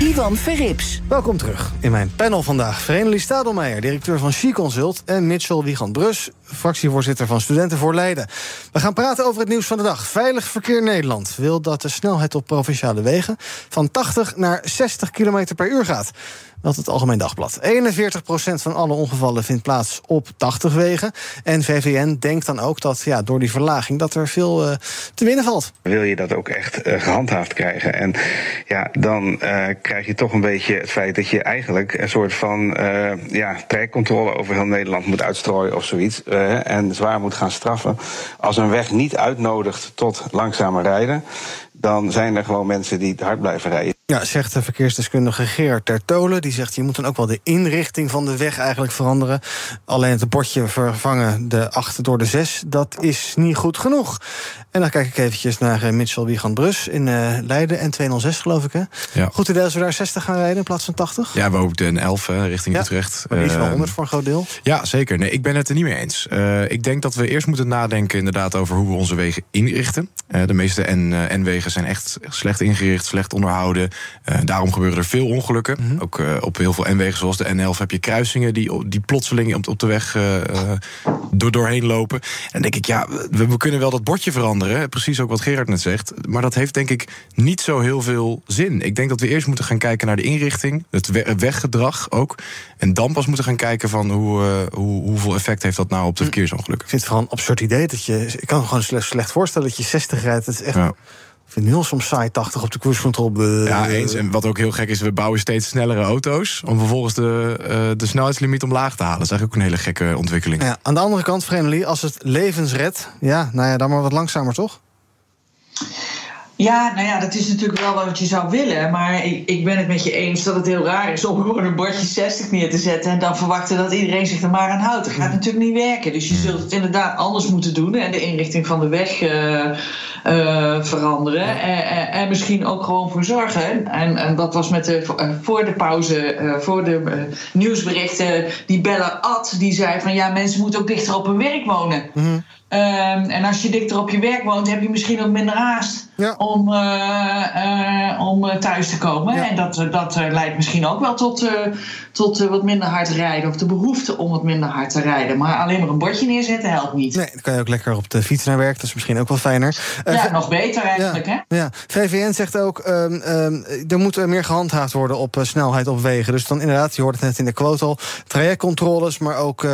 Ivan Verrips. Welkom terug in mijn panel vandaag. Vereniging Stadelmeijer, directeur van She Consult... en Mitchell Wiegand-Brus, fractievoorzitter van Studenten voor Leiden. We gaan praten over het nieuws van de dag. Veilig Verkeer Nederland wil dat de snelheid op provinciale wegen... van 80 naar 60 km per uur gaat. Meldt het Algemeen Dagblad. 41% van alle ongevallen vindt plaats op 80 wegen. En VVN denkt dan ook dat ja, door die verlaging... dat er veel eh, te winnen valt. wil je dat ook echt eh, gehandhaafd krijgen. En ja, dan eh, krijg je toch een beetje het feit dat je eigenlijk een soort van ja, trekcontrole over heel Nederland moet uitstrooien of zoiets. en zwaar moet gaan straffen. Als een weg niet uitnodigt tot langzamer rijden, dan zijn er gewoon mensen die hard blijven rijden. Ja, zegt de verkeersdeskundige Gerard Tertolen. Die zegt, je moet dan ook wel de inrichting van de weg eigenlijk veranderen. Alleen het bordje vervangen, de 8 door de 6, dat is niet goed genoeg. En dan kijk ik eventjes naar eh, Mitchell Wiegand-Brus in eh, Leiden. En 206 geloof ik, hè? Ja. Goed idee als we daar 60 gaan rijden in plaats van 80? Ja, we ook de 11 richting Ja, Utrecht. maar die is wel Ehm, 100 voor een groot deel. Ja, zeker. Nee, ik ben het er niet mee eens. Eh, ik denk dat we eerst moeten nadenken inderdaad over hoe we onze wegen inrichten. De meeste N-wegen zijn echt slecht ingericht, slecht onderhouden. Eh, daarom gebeuren er veel ongelukken. Mhm. Ook eh, op heel veel N-wegen zoals de N11 heb je kruisingen die, die plotseling op, op de weg eh, door, doorheen lopen. En dan denk ik, ja, we, we kunnen wel dat bordje veranderen. Precies ook wat Gerard net zegt. Maar dat heeft denk ik niet zo heel veel zin. Ik denk dat we eerst moeten gaan kijken naar de inrichting, het we- het weggedrag ook. En dan pas moeten gaan kijken van hoe, hoe, hoeveel effect heeft dat nou op de verkeersongelukken. Ik vind het vooral een absurd idee. Dat je, ik kan me gewoon slecht, voorstellen dat je 60 rijdt. Dat is echt Ja. Ik vind het heel soms saai 80 op de cruise control. Ja, eens. En wat ook heel gek is, we bouwen steeds snellere auto's... om vervolgens de, eh, de snelheidslimiet omlaag te halen. Dat is eigenlijk ook een hele gekke ontwikkeling. Ja, aan de andere kant, Vreemdelie, als het levens redt... ja, nou ja, dan maar wat langzamer, toch? Ja, nou ja, dat is natuurlijk wel wat je zou willen. Maar ik, ik ben het met je eens dat het heel raar is om gewoon een bordje 60 neer te zetten. En dan verwachten dat iedereen zich er maar aan houdt. Dat gaat natuurlijk niet werken. Dus je zult het inderdaad anders moeten doen. En de inrichting van de weg eh, eh, veranderen. En, en, en misschien ook gewoon voor zorgen. En, en dat was met de, eh, voor de pauze, voor de nieuwsberichten. Die Bella Ad, die zei van ja, mensen moeten ook dichter op hun werk wonen. Ehm, en als je dichter op je werk woont, heb je misschien ook minder haast om, eh, eh, om eh, thuis te komen. En dat, dat leidt misschien ook wel tot, tot wat minder hard rijden. Of de behoefte om wat minder hard te rijden. Maar alleen maar een bordje neerzetten helpt niet. Nee, dan kan je ook lekker op de fiets naar werk. Dat is misschien ook wel fijner. Ja, nog beter eigenlijk, hè? Ja, VVN zegt ook, ehm, ehm, er moet meer gehandhaafd worden op snelheid op wegen. Dus dan inderdaad, je hoort het net in de quote al, trajectcontroles, maar ook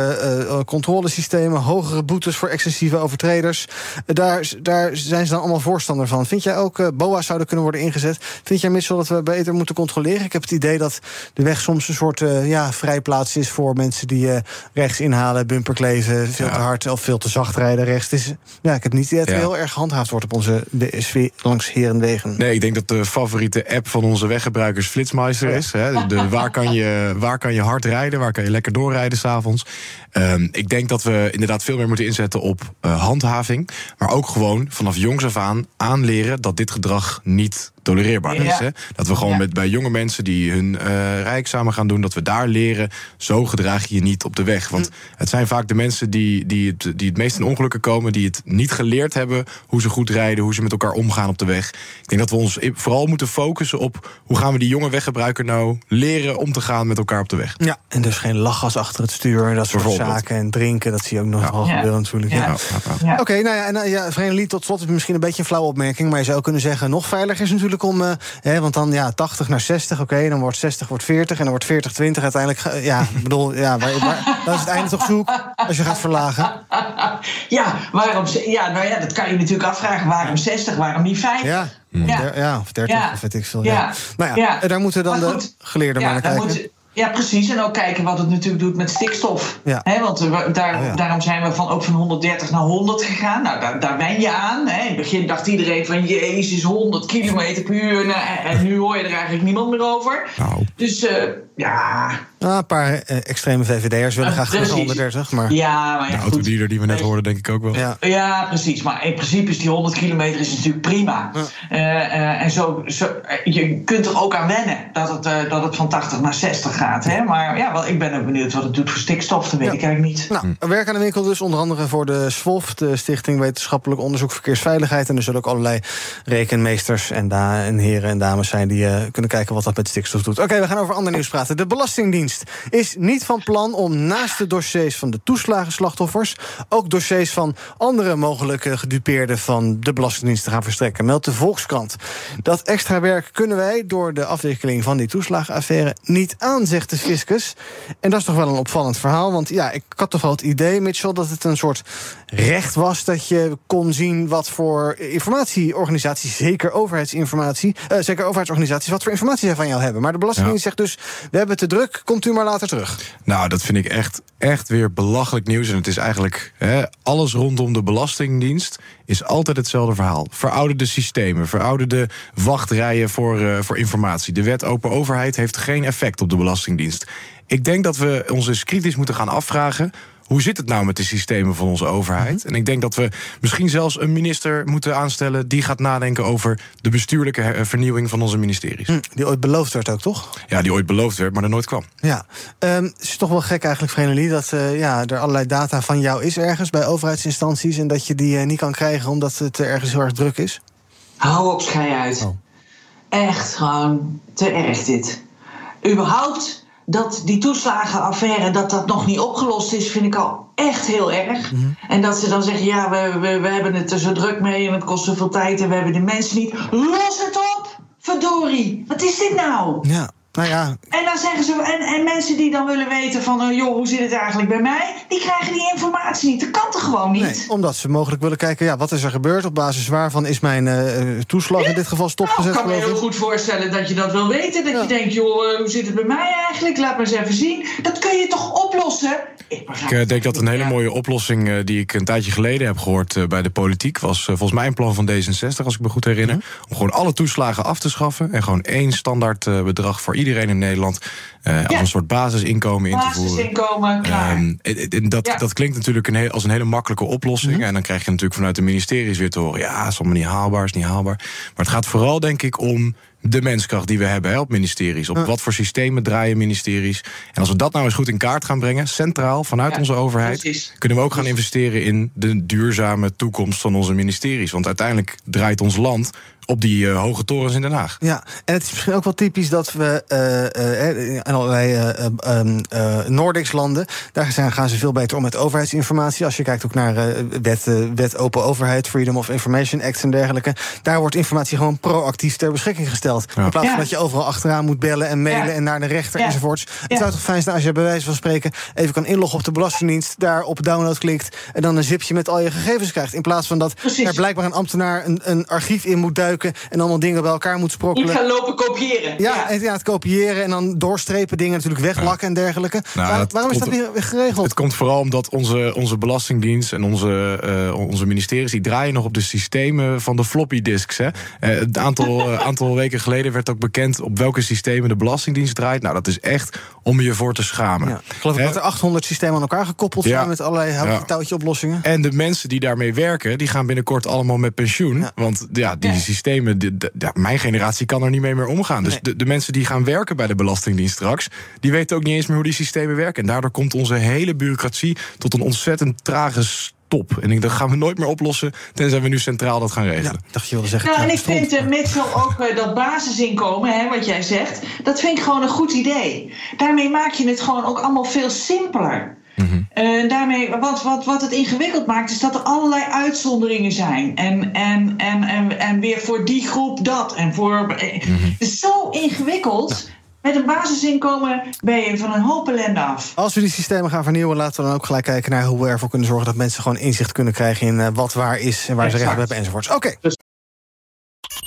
controlesystemen, hogere boetes voor overtreders. Daar, daar zijn ze dan allemaal voorstander van. Vind jij ook, eh BOA's zouden kunnen worden ingezet? Vind jij, Mitchell, dat we beter moeten controleren? Ik heb het idee dat de weg soms een soort eh, ja, vrijplaats is voor mensen die eh, rechts inhalen, bumper kleven, veel te hard of veel te zacht rijden rechts. Het is, ja, ik heb niet het idee dat Ja. heel erg gehandhaafd wordt op onze sfeer langs herenwegen. Nee, ik denk dat de favoriete app van onze weggebruikers Flitsmeister is. Hè? De, waar, kan je, waar kan je hard rijden, waar kan je lekker doorrijden s'avonds. Ehm ik denk dat we inderdaad veel meer moeten inzetten op handhaving. Maar ook gewoon vanaf jongs af aan aanleren dat dit gedrag niet tolereerbaar Ja. is. Hè? Dat we gewoon Ja. met, bij jonge mensen die hun eh rijexamen gaan doen... dat we daar leren, zo gedraag je je niet op de weg. Want het zijn vaak de mensen die, die, het, die het meest in ongelukken komen... die het niet geleerd hebben hoe ze goed rijden... hoe ze met elkaar omgaan op de weg. Ik denk dat we ons vooral moeten focussen op... hoe gaan we die jonge weggebruiker nou leren om te gaan met elkaar op de weg. Ja, en dus geen lachgas achter het stuur, dat soort zaken. En drinken, dat zie je ook nog wel Ja. gebeuren natuurlijk. Ja. Ja. Oké, nou ja, en uh, ja, Verenigd Lied, tot slot is misschien een beetje een flauwe opmerking... maar je zou kunnen zeggen, nog veiliger is natuurlijk om... eh, hè, want dan ja, 80 naar 60, oké, dan wordt 60 wordt 40... en dan wordt 40 20 uiteindelijk... Ja, ik bedoel, ja, waar, waar, dat is het einde toch zoek als je gaat verlagen. Ja, waarom, ze- ja, nou ja, dat kan je natuurlijk afvragen. Waarom 60, waarom niet 50? Ja, Ja. ja of 30 Ja. of weet ik veel. Ja. Nou ja, eh, daar moeten dan de geleerden maar naar kijken. Ja, precies. En ook kijken wat het natuurlijk doet met stikstof. Ja. Hè, want we- daar, Oh ja. daarom zijn we van, ook van 130 naar 100 gegaan. Nou, daar, daar wen je aan. In het begin dacht iedereen van... Jezus, 100 kilometer per uur. Nou, en, en nu hoor je er eigenlijk niemand meer over. Nou. Dus eh, ja... Nou, een paar eh, extreme VVD'ers willen graag terug naar precies. 130, maar... Ja, maar ja, De autodealer die we net hoorden, denk ik ook wel. Ja. Ja, precies. Maar in principe is die 100 kilometer is natuurlijk prima. Eh, eh, en zo, zo, je kunt er ook aan wennen dat het, eh, dat het van 80 naar 60 gaat. Hè? Maar ja, wel, ik ben ook benieuwd wat het doet voor stikstof. Dat weet ik eigenlijk niet. Nou, werk aan de winkel dus onder andere voor de SWOF, de Stichting Wetenschappelijk Onderzoek Verkeersveiligheid. En er zullen ook allerlei rekenmeesters en, da en heren en dames zijn die eh, kunnen kijken wat dat met stikstof doet. Oké, we gaan over ander nieuws praten. De Belastingdienst is niet van plan om naast de dossiers van de toeslagenslachtoffers ook dossiers van andere mogelijke gedupeerden van de Belastingdienst te gaan verstrekken. Meldt de Volkskrant. Dat extra werk kunnen wij door de afwikkeling van die toeslagenaffaire niet aan, zegt de fiscus. En dat is toch wel een opvallend verhaal. Want ja, ik had toch wel het idee, Mitchell, dat het een soort recht was dat je kon zien wat voor informatieorganisaties, zeker overheidsinformatie, eh, zeker overheidsorganisaties, wat voor informatie zij van jou hebben. Maar de Belastingdienst zegt dus: we hebben te druk, komt u maar later terug. Nou, dat vind ik echt, echt weer belachelijk nieuws. En het is eigenlijk hè, alles rondom de Belastingdienst is altijd hetzelfde verhaal. Verouderde systemen, verouderde wachtrijen voor, eh, voor informatie. De wet open overheid heeft geen effect op de Belastingdienst. Ik denk dat we ons eens kritisch moeten gaan afvragen. Hoe zit het nou met de systemen van onze overheid? En ik denk dat we misschien zelfs een minister moeten aanstellen die gaat nadenken over de bestuurlijke her- vernieuwing van onze ministeries. Hm, die ooit beloofd werd ook, toch? Ja, die ooit beloofd werd, maar er nooit kwam. Ja, Ehm, het is toch wel gek eigenlijk, Vrenelie, dat eh, ja, er allerlei data van jou is ergens bij overheidsinstanties en dat je die eh, niet kan krijgen omdat het eh, ergens heel erg druk is. Hou op, schei uit. Oh. Echt gewoon te erg dit. Überhaupt dat die toeslagenaffaire dat dat nog niet opgelost is, vind ik al echt heel erg. Mhm. En dat ze dan zeggen, ja, we, we, we hebben het er zo druk mee en het kost zoveel tijd en we hebben de mensen niet. Los het op! Verdorie! Wat is dit nou? Ja. Nou ja, En dan zeggen ze, en, en mensen die dan willen weten van, eh, joh, hoe zit het eigenlijk bij mij? Die krijgen die informatie niet. Dat kan toch gewoon niet? nee, omdat ze mogelijk willen kijken, ja, wat is er gebeurd? Op basis waarvan is mijn eh, eh, toeslag in dit geval Nou, stopgezet? ik kan me heel goed voorstellen dat je dat wil weten. Dat je denkt, joh, hoe zit het bij mij eigenlijk? Laat maar eens even zien. Dat kun je toch oplossen? Ik denk dat een hele mooie oplossing die ik een tijdje geleden heb gehoord eh, bij de politiek was volgens mij een plan van D66, als ik me goed herinner. Mhm. Om gewoon alle toeslagen af te schaffen en gewoon één standaard eh, bedrag voor iedereen in Nederland eh, als een soort basisinkomen in te voeren. Basisinkomen. Ehm, dat, dat klinkt natuurlijk een heel, als een hele makkelijke oplossing. Mhm. En dan krijg je natuurlijk vanuit de ministeries weer te horen: ja, is allemaal niet haalbaar, is niet haalbaar. Maar het gaat vooral, denk ik, om de menskracht die we hebben hè, op ministeries. Op wat voor systemen draaien ministeries. En als we dat nou eens goed in kaart gaan brengen, centraal vanuit Ja, onze overheid, precies. kunnen we ook gaan investeren in de duurzame toekomst van onze ministeries. Want uiteindelijk draait ons land op die eh, hoge torens in Den Haag. Ja, en het is misschien ook wel typisch dat we eh, eh, in allerlei eh, eh, eh, Nordics landen, daar zijn, gaan ze veel beter om met overheidsinformatie. Als je kijkt ook naar eh, wet, wet Open Overheid, Freedom of Information Act en dergelijke, daar wordt informatie gewoon proactief ter beschikking gesteld. In plaats van Ja. dat je overal achteraan moet bellen en mailen Ja. en naar de rechter Ja. enzovoorts. Het zou toch fijn zijn als je bij wijze van spreken even kan inloggen op de Belastingdienst, daar op download klikt en dan een zipje met al je gegevens krijgt. In plaats van dat er blijkbaar een ambtenaar een, een archief in moet duiken en allemaal dingen bij elkaar moet sprokkelen. Niet gaan lopen kopiëren. Ja, en ja, het kopiëren en dan doorstrepen, dingen natuurlijk weglakken en dergelijke. Nou, Waar- dat waarom is dat weer, geregeld? Het komt vooral omdat onze, onze Belastingdienst en onze, eh, onze ministeries... die draaien nog op de systemen van de floppy disks. Hè. Eh, het aantal, eh, aantal weken geleden werd ook bekend... op welke systemen de Belastingdienst draait. Nou, dat is echt om je voor te schamen. Ik geloof dat er 800 systemen aan elkaar gekoppeld Ja. zijn met allerlei houtje Ja. touwtje oplossingen. En de mensen die daarmee werken, die gaan binnenkort allemaal met pensioen. Want ja, die systemen, die- de- ja, mijn generatie kan er niet mee meer omgaan. Dus de, de mensen die gaan werken bij de Belastingdienst straks, die weten ook niet eens meer hoe die systemen werken. En daardoor komt onze hele bureaucratie tot een ontzettend trage stop. En ik dat gaan we nooit meer oplossen, tenzij we nu centraal dat gaan regelen. dacht je wilde zeggen. Nou, en ik vind uh, Mitchell ook eh, dat basisinkomen, hè, wat jij zegt, dat vind ik gewoon een goed idee. Daarmee maak je het gewoon ook allemaal veel simpeler. Eh, daarmee, wat, wat, wat het ingewikkeld maakt, is dat er allerlei uitzonderingen zijn. En, en, en, en, en weer voor die groep dat. En voor, eh, Het is zo ingewikkeld. Met een basisinkomen ben je van een hoop ellende af. Als we die systemen gaan vernieuwen, laten we dan ook gelijk kijken naar hoe we ervoor kunnen zorgen dat mensen gewoon inzicht kunnen krijgen in eh, wat waar is en waar ze recht op hebben enzovoorts. Oké.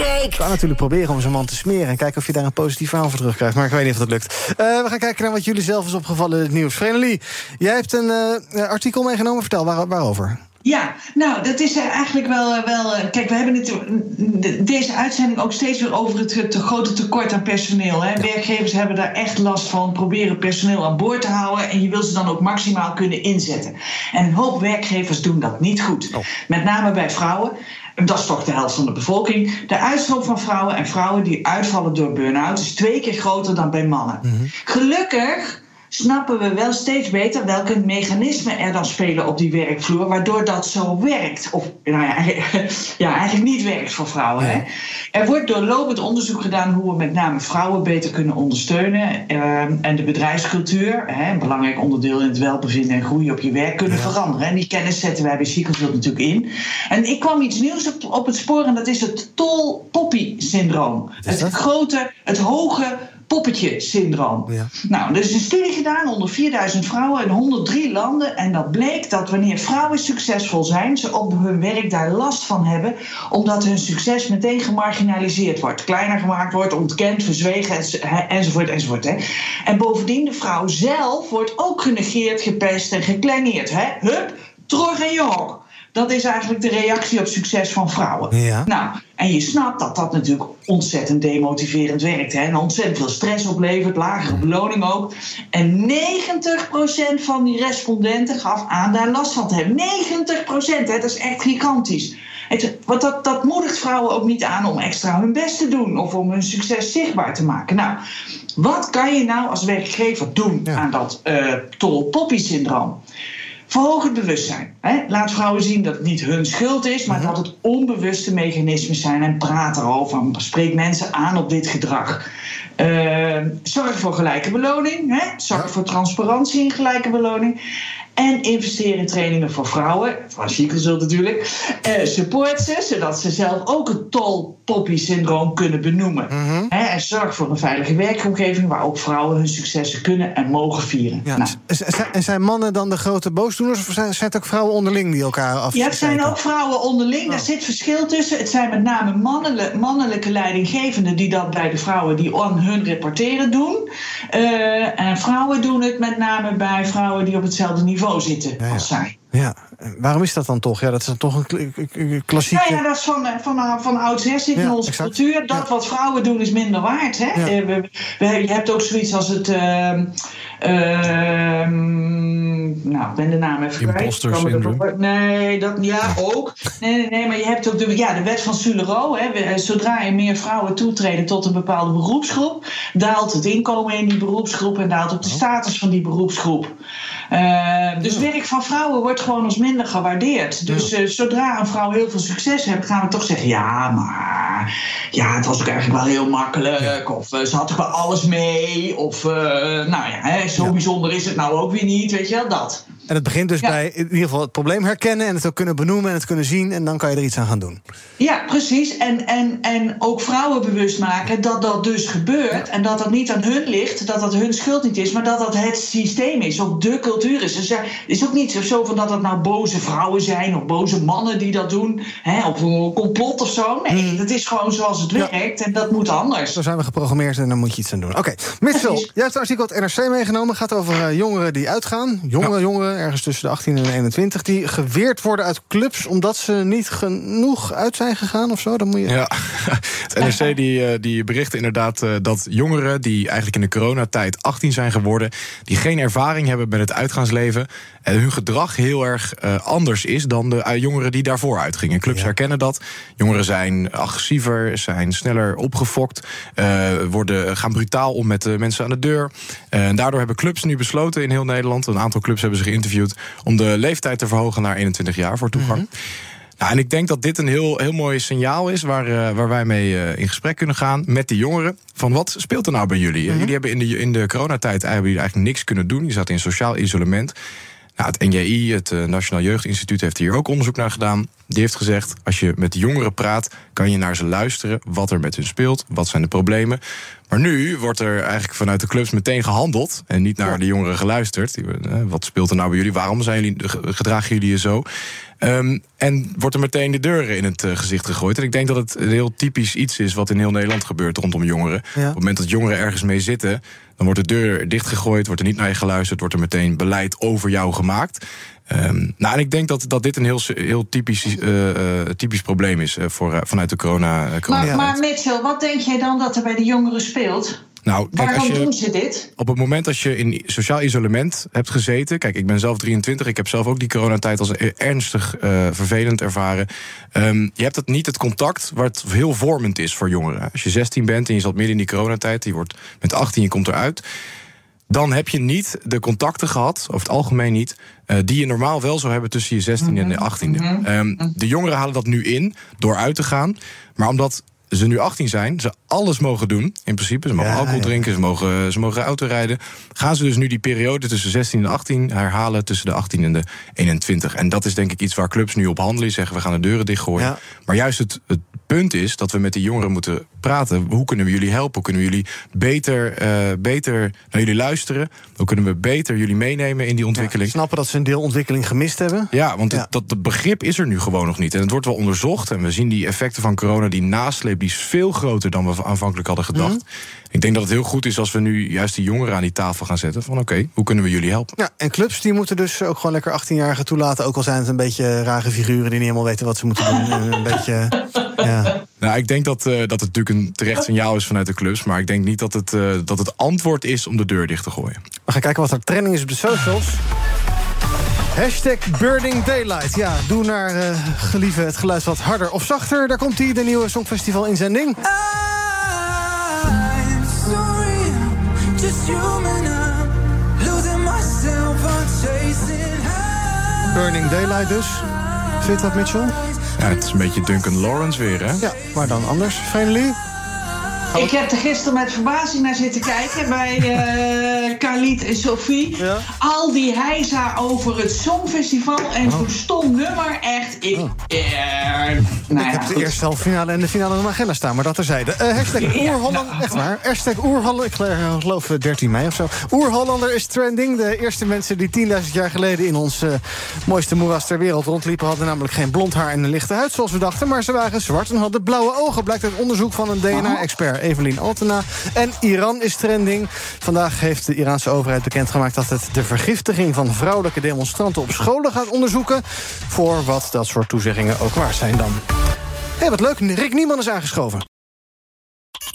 Ik ga natuurlijk proberen om zo'n man te smeren en kijken of je daar een positief verhaal voor terugkrijgt. Maar ik weet niet of dat lukt. Eh, we gaan kijken naar wat jullie zelf is opgevallen in het nieuws. Vrenelie, jij hebt een eh, artikel meegenomen. Vertel, waar, waarover? Ja, nou, dat is eigenlijk wel. eh, wel eh, kijk, we hebben het, de- deze uitzending ook steeds weer over het, het grote tekort aan personeel. Hè. Werkgevers hebben daar echt last van, proberen personeel aan boord te houden. En je wil ze dan ook maximaal kunnen inzetten. En een hoop werkgevers doen dat niet goed. Met name bij vrouwen. Dat is toch de helft van de bevolking. De uitstroom van vrouwen en vrouwen die uitvallen door burn-out is twee keer groter dan bij mannen. Gelukkig snappen we wel steeds beter welke mechanismen er dan spelen op die werkvloer, waardoor dat zo werkt. Of nou ja, ja eigenlijk niet werkt voor vrouwen. Hè? Er wordt doorlopend onderzoek gedaan hoe we met name vrouwen beter kunnen ondersteunen. ehm, en de bedrijfscultuur, hè, een belangrijk onderdeel in het welbevinden en groeien op je werk, kunnen veranderen. En die kennis zetten wij bij Cyclefield natuurlijk in. En ik kwam iets nieuws op, op het spoor en dat is het tol-poppy-syndroom. Het grote, het hoge poppetje-syndroom. Nou, er is een studie gedaan onder 4000 vrouwen in 103 landen. En dat bleek dat wanneer vrouwen succesvol zijn, ze op hun werk daar last van hebben. Omdat hun succes meteen gemarginaliseerd wordt. Kleiner gemaakt wordt, ontkend, verzwegen enzovoort. enzovoort hè. En bovendien, de vrouw zelf wordt ook genegeerd, gepest en gekleineerd. Hè. Hup, terug in je hok. Dat is eigenlijk de reactie op succes van vrouwen. Ja. Nou, en je snapt dat dat natuurlijk ontzettend demotiverend werkt. Hè? En ontzettend veel stress oplevert, lagere beloning ook. En 90% van die respondenten gaf aan daar last van te hebben. 90%, hè? dat is echt gigantisch. Het, want dat, dat moedigt vrouwen ook niet aan om extra hun best te doen of om hun succes zichtbaar te maken. Nou, wat kan je nou als werkgever doen aan dat uh, tol-poppy-syndroom? Verhoog het bewustzijn. Hè? Laat vrouwen zien dat het niet hun schuld is, maar dat het onbewuste mechanismen zijn. En praat erover. Spreek mensen aan op dit gedrag. Uh, zorg voor gelijke beloning. Hè? Zorg voor transparantie in gelijke beloning. En investeer in trainingen voor vrouwen, Frans zult natuurlijk. Uh, support ze, zodat ze zelf ook het tol-poppy-syndroom kunnen benoemen. Hè, en zorg voor een veilige werkomgeving waar ook vrouwen hun successen kunnen en mogen vieren. Ja, Nou, En zijn mannen dan de grote boosdoeners of zijn, het ook vrouwen onderling die elkaar af? ja, het zijn ook vrouwen onderling. Daar zit verschil tussen. Het zijn met name mannelijke, mannelijke leidinggevenden die dat bij de vrouwen die aan hun rapporteren doen. Eh, en vrouwen doen het met name bij vrouwen die op hetzelfde niveau zitten. Als zij. Ja, waarom is dat dan toch? Ja, dat is dan toch een klassieke... Ja, ja, dat is van, eh, van, van oudsher zit in Ja, onze exact. cultuur. Dat wat vrouwen doen is minder waard. Hè? Eh, we, we- je hebt ook zoiets als het. ehm, ehm, nou, ik ben de naam even kwijt. Imposter er nog- Nee, dat, ja, ook. Nee, nee, nee, maar je hebt ook de, ja, de wet van Sulero. Hè? Zodra er meer vrouwen toetreden tot een bepaalde beroepsgroep, daalt het inkomen in die beroepsgroep en daalt ook de status van die beroepsgroep. Eh, dus werk van vrouwen wordt gewoon als minder gewaardeerd. Dus eh, zodra een vrouw heel veel succes heeft, gaan we toch zeggen: ja, maar ja, het was ook eigenlijk wel heel makkelijk. Of eh, ze had toch wel alles mee. Of eh, nou ja, hè, zo bijzonder is het nou ook weer niet. Weet je wel, dat. En het begint dus bij in ieder geval het probleem herkennen... en het ook kunnen benoemen en het kunnen zien... en dan kan je er iets aan gaan doen. Ja, precies. En, en, en ook vrouwen bewust maken dat dat dus gebeurt. En dat dat niet aan hun ligt, dat dat hun schuld niet is, maar dat dat het systeem is, ook de cultuur is. Dus er is ook niet zo van dat het nou boze vrouwen zijn of boze mannen die dat doen, hè, of een complot of zo. Nee, dat is gewoon zoals het werkt en dat moet anders. Zo zijn we geprogrammeerd en dan moet je iets aan doen. Oké, Mitchell, jij hebt een artikel uit NRC meegenomen. gaat over eh, jongeren die uitgaan. Jonge jongeren, ergens tussen de 18 en de 21... die geweerd worden uit clubs omdat ze niet genoeg uit zijn gegaan of zo. Dan moet je... Ja, het NRC die, eh, die bericht inderdaad eh, dat jongeren die eigenlijk in de coronatijd 18 zijn geworden, die geen ervaring hebben met het uitgaansleven en hun gedrag heel erg eh, anders is dan de jongeren die daarvoor uitgingen. Clubs herkennen dat. Jongeren zijn agressiever, zijn sneller opgefokt, worden, gaan brutaal om met de mensen aan de deur. En daardoor hebben clubs nu besloten in heel Nederland, een aantal clubs hebben ze geïnterviewd, om de leeftijd te verhogen naar 21 jaar voor toegang. Nou, en ik denk dat dit een heel, heel mooi signaal is waar, eh, waar wij mee eh, in gesprek kunnen gaan met die jongeren. Van wat speelt er nou bij jullie? Eh, Jullie hebben in de, in de coronatijd eigenlijk niks kunnen doen. Je zat in sociaal isolement. Nou, het NJI, het eh, Nationaal Jeugdinstituut, heeft hier ook onderzoek naar gedaan. Die heeft gezegd, als je met jongeren praat, kan je naar ze luisteren. Wat er met hun speelt, wat zijn de problemen. Maar nu wordt er eigenlijk vanuit de clubs meteen gehandeld. En niet naar de jongeren geluisterd. Die, eh, wat speelt er nou bij jullie? Waarom zijn jullie, gedragen jullie je zo? Ehm, en wordt er meteen de deuren in het eh, gezicht gegooid. En ik denk dat het een heel typisch iets is wat in heel Nederland gebeurt rondom jongeren. Op het moment dat jongeren ergens mee zitten, dan wordt de deur dichtgegooid, wordt er niet naar je geluisterd, wordt er meteen beleid over jou gemaakt. Ehm, nou, en ik denk dat, dat dit een heel, heel typisch, eh, eh, typisch probleem is eh, voor, vanuit de corona. corona Maar, maar Mitchell, wat denk jij dan dat er bij de jongeren speelt? Nou, kijk, als Waarom je, doen ze dit? op het moment dat je in sociaal isolement hebt gezeten. Kijk, ik ben zelf 23. Ik heb zelf ook die coronatijd als e- ernstig eh, vervelend ervaren. Ehm, je hebt het niet het contact wat heel vormend is voor jongeren. Als je 16 bent en je zat midden in die coronatijd, je wordt met 18, je komt eruit. Dan heb je niet de contacten gehad, over het algemeen niet, eh, die je normaal wel zou hebben tussen je 16e en de 18e. Ehm, de jongeren halen dat nu in door uit te gaan. Maar omdat ze nu 18 zijn, ze alles mogen doen, in principe. Ze mogen alcohol drinken, ze mogen, ze mogen auto rijden. Gaan ze dus nu die periode tussen 16 en 18 herhalen tussen de 18 en de 21. En dat is denk ik iets waar clubs nu op handelen. Zeggen we gaan de deuren dichtgooien. Maar juist het, het punt is dat we met die jongeren moeten praten. Hoe kunnen we jullie helpen? Hoe kunnen we jullie beter, eh, beter naar jullie luisteren? Hoe kunnen we beter jullie meenemen in die ontwikkeling? Snappen dat ze een deel ontwikkeling gemist hebben? Ja, want het- dat, dat begrip is er nu gewoon nog niet. En het wordt wel onderzocht. En we zien die effecten van corona, die nasleep, die is veel groter dan we aanvankelijk hadden gedacht. Ik denk dat het heel goed is als we nu juist die jongeren aan die tafel gaan zetten. Van oké, hoe kunnen we jullie helpen? Ja, en clubs die moeten dus ook gewoon lekker 18-jarigen toelaten. Ook al zijn het een beetje rare figuren die niet helemaal weten wat ze moeten doen. En een beetje. Ja. Nou, ik denk dat, eh, dat het natuurlijk een terecht signaal is vanuit de clubs. Maar ik denk niet dat het, eh, dat het antwoord is om de deur dicht te gooien. We gaan kijken wat er trending is op de socials. Hashtag Birding Daylight. Ja, doe naar eh gelieve het geluid wat harder of zachter. Daar komt hij, de nieuwe Songfestival inzending. I'm sorry, just human. I'm losing myself on chasing high. Burning Daylight dus. Je dat, Mitchell? Ja, het is een beetje Duncan Lawrence weer, hè? Ja, maar dan anders. Friendly? Ik heb er gisteren met verbazing naar zitten kijken bij uh, Khalid en Sophie. Al die heisa over het Songfestival en zo'n stom nummer. Echt, ik... Oh. eh, nou ik ja, heb de eerste halve finale en de finale mijn agenda staan, maar dat terzijde. Eh hashtag Ja, Oerholland, nou, echt waar. Hashtag Oerholland, ik geloof- geloof eh, 13 mei of zo. Oerhollander is trending. De eerste mensen die 10.000 jaar geleden in ons mooiste moeras ter wereld rondliepen... hadden namelijk geen blond haar en een lichte huid, zoals we dachten... maar ze waren zwart en hadden blauwe ogen, blijkt uit onderzoek van een DNA-expert Evelien Altena. En Iran is trending. Vandaag heeft de Iraanse overheid bekendgemaakt... dat het de vergiftiging van vrouwelijke demonstranten op scholen gaat onderzoeken... voor wat dat soort toezeggingen ook waard zijn dan. Hé, wat leuk. Rick Nieman is aangeschoven.